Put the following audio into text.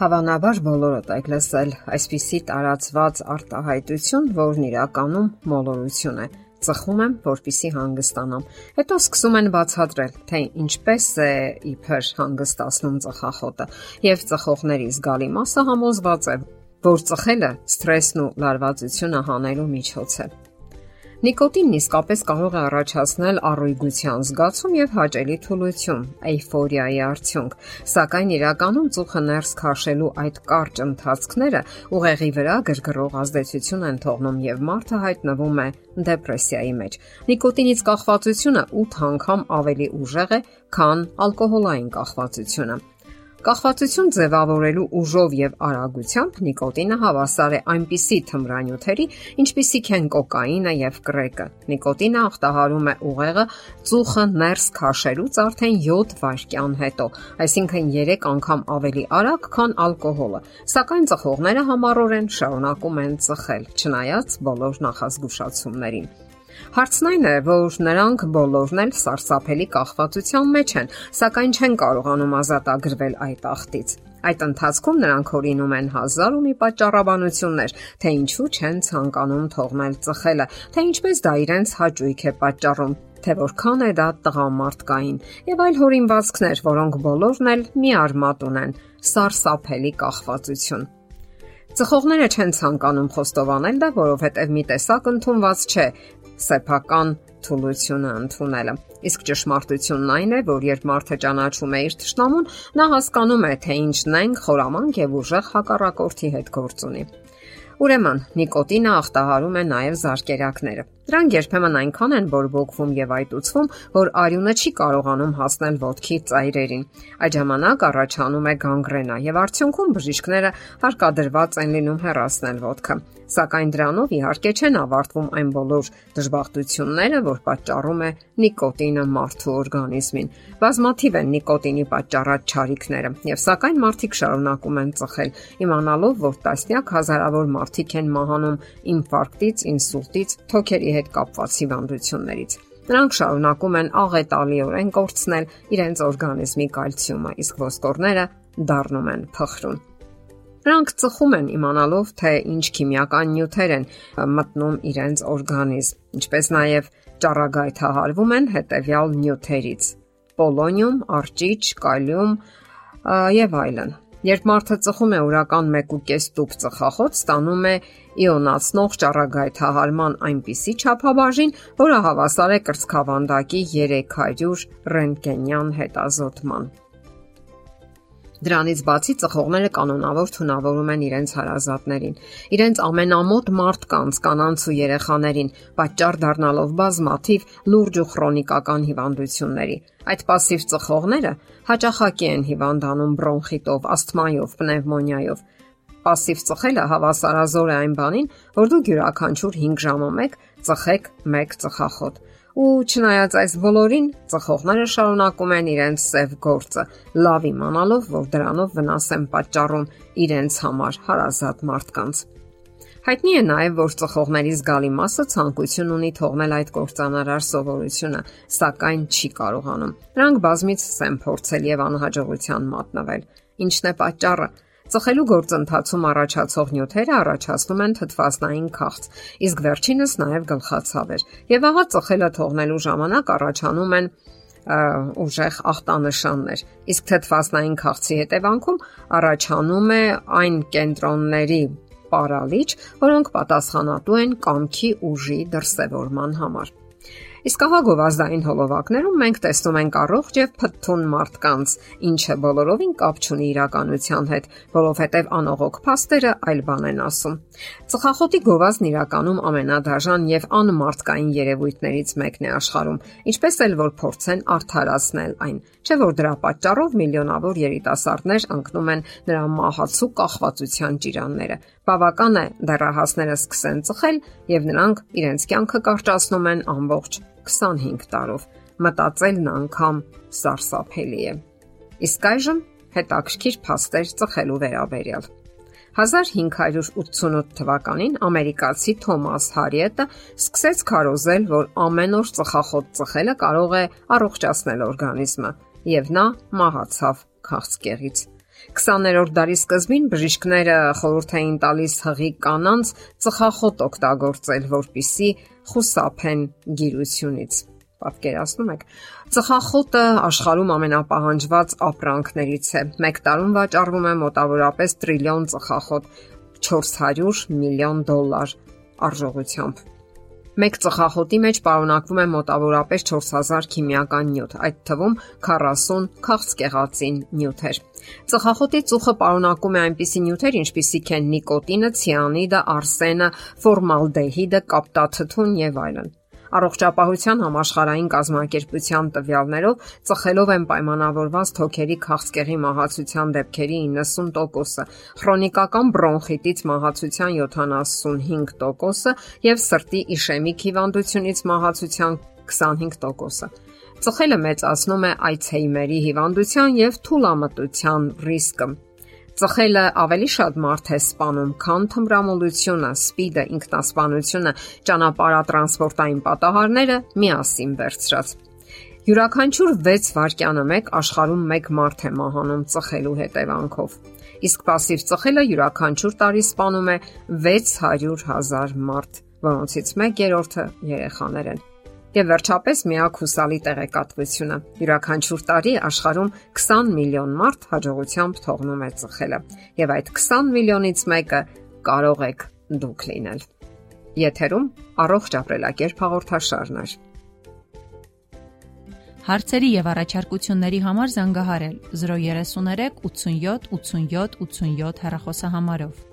Հավանաբար բոլորդ եք լսել այսպիսի տարածված արտահայտություն, որն իրականում մոլորություն է։ Ծխում եմ, որpիսի հանգստանամ։ Հետո սկսում են բացատրել, թե ինչպես է իբր հանգստացնում ծխախոտը, եւ ծխողների զգալի մասը համոզված է, որ ծխելը սթրեսն ու լարվածությունը հանելու միջոց է։ Նիկոտինն իսկապես կարող է առաջացնել առողջության զգացում եւ հաճելի թուլություն, էյֆորիայի արդյունք, սակայն իրականում ծուխը ներս քաշելու այդ կարճ ընթացքները ուղեղի վրա գրգռող ազդեցություն են թողնում եւ մարդը հայտնվում է դեպրեսիայի մեջ։ Նիկոտինից կախվածությունը 8 անգամ ավելի ուժեղ է, քան ալկոհոլային կախվածությունը։ Կախվածություն ձևավորելու ուժով եւ արագությամբ նիկոտինը հավասար է այնպիսի թմրանյութերի, ինչպիսիք են կոկաինը եւ կրեկը։ Նիկոտինը ախտահարում է ուղեղը ծուխը ներս քաշելուց արդեն 7 վայրկյան հետո, այսինքն 3 անգամ ավելի արագ, քան ալկոհոլը։ Սակայն ծխողները համառորեն շարունակում են ծխել, չնայած բոլոր նախազգուշացումներին։ Հարցն այն է, որ նրանք բոլորն էլ սարսափելի կախվածության մեջ են, սակայն չեն կարողանում ազատագրվել այդ ախտից։ Այդ ընթացքում նրանք հորինում են հազար ու մի պատճառաբանություններ, թե ինչու չեն ցանկանում թողնել ծխելը, թե ինչպես դա իրենց հաճույք է պատճառում, թե որքան է դա տղամարդկային եւ այլ հորինվածքներ, որոնք բոլորն էլ մի արմատ ունեն՝ սարսափելի կախվածություն։ Ծխողները չեն ցանկանում խոստովանել դա, որովհետև մի տեսակ ընդունված չէ, սեփական թուլությունը ընդունելը։ Իսկ ճշմարտությունն այն է, որ երբ մարդը ճանաչում է իր ճշտամուն, նա հասկանում է, թե ինչն են խորամանկ եւ ուժեղ հակառակորդի հետ գործ ունի։ Ուրեմն, նիկոտինը ախտահարում է նաև զարկերակները։ Դրանք երբեմն այնքան են բորբոքվում եւ այտուցվում, որ արյունը չի կարողանում հասնել ոտքի ծայրերին։ Այդ ժամանակ առաջանում է գանգրենա եւ արդյունքում բժիշկները հարկադրված են լինում հեռացնել ոտքը։ Սակայն դրանով իհարկե չեն ավարտվում այն բոլոր դժբախտությունները, որ պատճառում է նիկոտինը մարդու օրգանիզմին։ Բազմաթիվ են նիկոտինի պատճառած չարիքները, եւ սակայն մարդիկ շարունակում են ծխել, իմանալով, որ տասնյակ հազարավոր մարդիկ են մահանում ինֆարկտից, ինսուլտից, թոքերի հետ կապված հիվանդություններից։ Նրանք շարունակում են աղետալիորեն կորցնել իրենց օրգանիզմի կալցիումը, իսկ ոսկորները դառնում են փխրուն։ Նրանք ծխում են իմանալով, թե ինչ քիմիական նյութեր են մտնում իրենց օրգանիզմ, ինչպես նաև ճառագայթահարվում են հետևյալ նյութերից՝ պոլոնիում, արճիճ, կալիում եւ այլն։ Երբ մարդը ծխում է օրական 1.5 տուփ ծխախոտ, ստանում է իոնացնող ճառագայթահարման այնպիսի չափաբաժին, որը հավասար է կրծքավանդակի 300 ռենտգենյան հետազոտման։ Դրանից բացի ծխողները կանոնավոր թունավորում են իրենց հարազատներին, իրենց ամենամոտ մարդկանց, կանանց ու երեխաներին, պատճառ դառնալով բազմաթիվ լուրջ ու քրոնիկական հիվանդությունների։ Այդ пассив ծխողները հաճախակի են հիվանդանում բրոնխիտով, ասթմայով, պնևմոնիայով։ Պասիվ ծխելը հավասարազոր է այն բանին, որ դուք յուրաքանչյուր 5 ժամը 1 ծխեք 1 ծխախոտ ու չնայած այս բոլորին, ծխողները շարունակում են իրենց սև գործը, լավ իմանալով, որ դրանով վնաս են պատճառում իրենց համար հարազատ մարդկանց։ Հայտնի է նաև, որ ծխողների զգալի մասը ցանկություն ունի թողնել այդ կործանարար սովորությունը, սակայն չի կարողանում։ Նրանք բազմիցս են փորձել եւ անհաջողության մատնվել։ Ինչն է պատճառը։ Ծխելու գործընթացում առաջացող նյութերը առաջացնում են թթվասնային քաղց, իսկ վերջինս նաև գլխացավեր։ Եվ ահա ծխելը թողնելու ժամանակ առաջանում են ուժեղ ախտանշաններ։ Իսկ թթվասնային քաղցի հետևանքում առաջանում է այն կենտրոնների պարալիչ, որոնք պատասխանատու են կամքի ուժի դրսևորման համար։ Իսկ ահա գովազդային հոլովակներում մենք տեսնում ենք առողջ եւ փթթուն մարդկանց, ինչը բոլորովին կապ չունի իրականության հետ, որովհետեւ անողոք փաստերը այլ բան են ասում։ Ծխախոտի գովազդն իրականում ամենադաժան եւ անմարդկային երևույթներից մեկն է աշխարհում, ինչպես էլ որ փորձեն արդարացնել այն։ Չէ որ դրա պատճառով միլիոնավոր երիտասարդներ ընկնում են նրա մահացու կախվածության ճիրանները։ Բավական է դեռահասները սկսեն ծխել եւ նրանք իրենց կյանքը կարճացնում են ամբողջ 25 տարով։ Մտածելն անգամ սարսափելի է։ Իսկ այժմ հետաքրքիր փաստեր ծխելու վերաբերյալ։ 1588 թվականին ամերիկացի Թոմաս Հարիետը սկսեց քարոզել, որ ամեն օր ծխախոտ ծխելը կարող է առողջացնել օրգանիզմը, եւ նա մահացավ քաղցկեղից։ 20-րդ դարի սկզբին բժիշկները խորհուրդ էին տալիս հղի կանանց ծխախոտ օգտագործել, որpիսի խուսափեն գիրությունից։ Պատկերացնում եք։ Ծխախոտը աշխարհում ամենապահանջված ապրանքներից է։ Մեկ տարում վաճառվում է մոտավորապես տրիլիոն ծխախոտ, 400 միլիոն դոլար արժողությամբ։ Մեկ ծխախոտի մեջ պարունակվում է մոտավորապես 4000 քիմիական նյութ, այդ թվում 40 քաղցկեղածին նյութեր։ Ծխախոտի ծուխը պարունակում է այնպիսի նյութեր, ինչպիսիք են նիկոտինը, ցիանիդը, արսենը, ֆորմալդեհիդը, կապտաթթուն եւ այլն։ Առողջապահության համաշխարհային կազմակերպության տվյալներով ծխելով են պայմանավորված թոքերի քաղցկեղի մահացության դեպքերի 90%-ը, քրոնիկական բրոնխիտից մահացության 75%-ը եւ սրտի իշեմիկ հիվանդությունից մահացության 25%-ը։ Ծխելը մեծացնում է Alzheimer-ի հիվանդության եւ թուլամտության ռիսկը Ծխելը ավելի շատ մարդ է սպանում, քան թմրամոլությունը, սպիդը, ինքնասպանությունը, ճանապարհատրանսպորտային պատահարները միասին վերցրած։ Յուրաքանչյուր 6 վայրկյանը մեկ աշխարհում 1 մարդ է մահանում ծխելու հետևանքով։ Իսկ пассив ծխելը յուրաքանչյուր տարի սպանում է 600 000 մարդ, որոնցից 1/3-ը երեխաներ են։ Եվ վերջապես միակ հուսալի տեղեկատվությունը։ Յուրաքանչյուր տարի աշխարհում 20 միլիոն մարդ հաջողությամբ թողնում է ծխելը, եւ այդ 20 միլիոնից մեկը կարող եք դուք լինել։ Եթերում առողջ ապրելակերպ հաղորդաշարն է։ Հարցերի եւ առաջարկությունների համար զանգահարել 033 87 87 87 հեռախոսահամարով։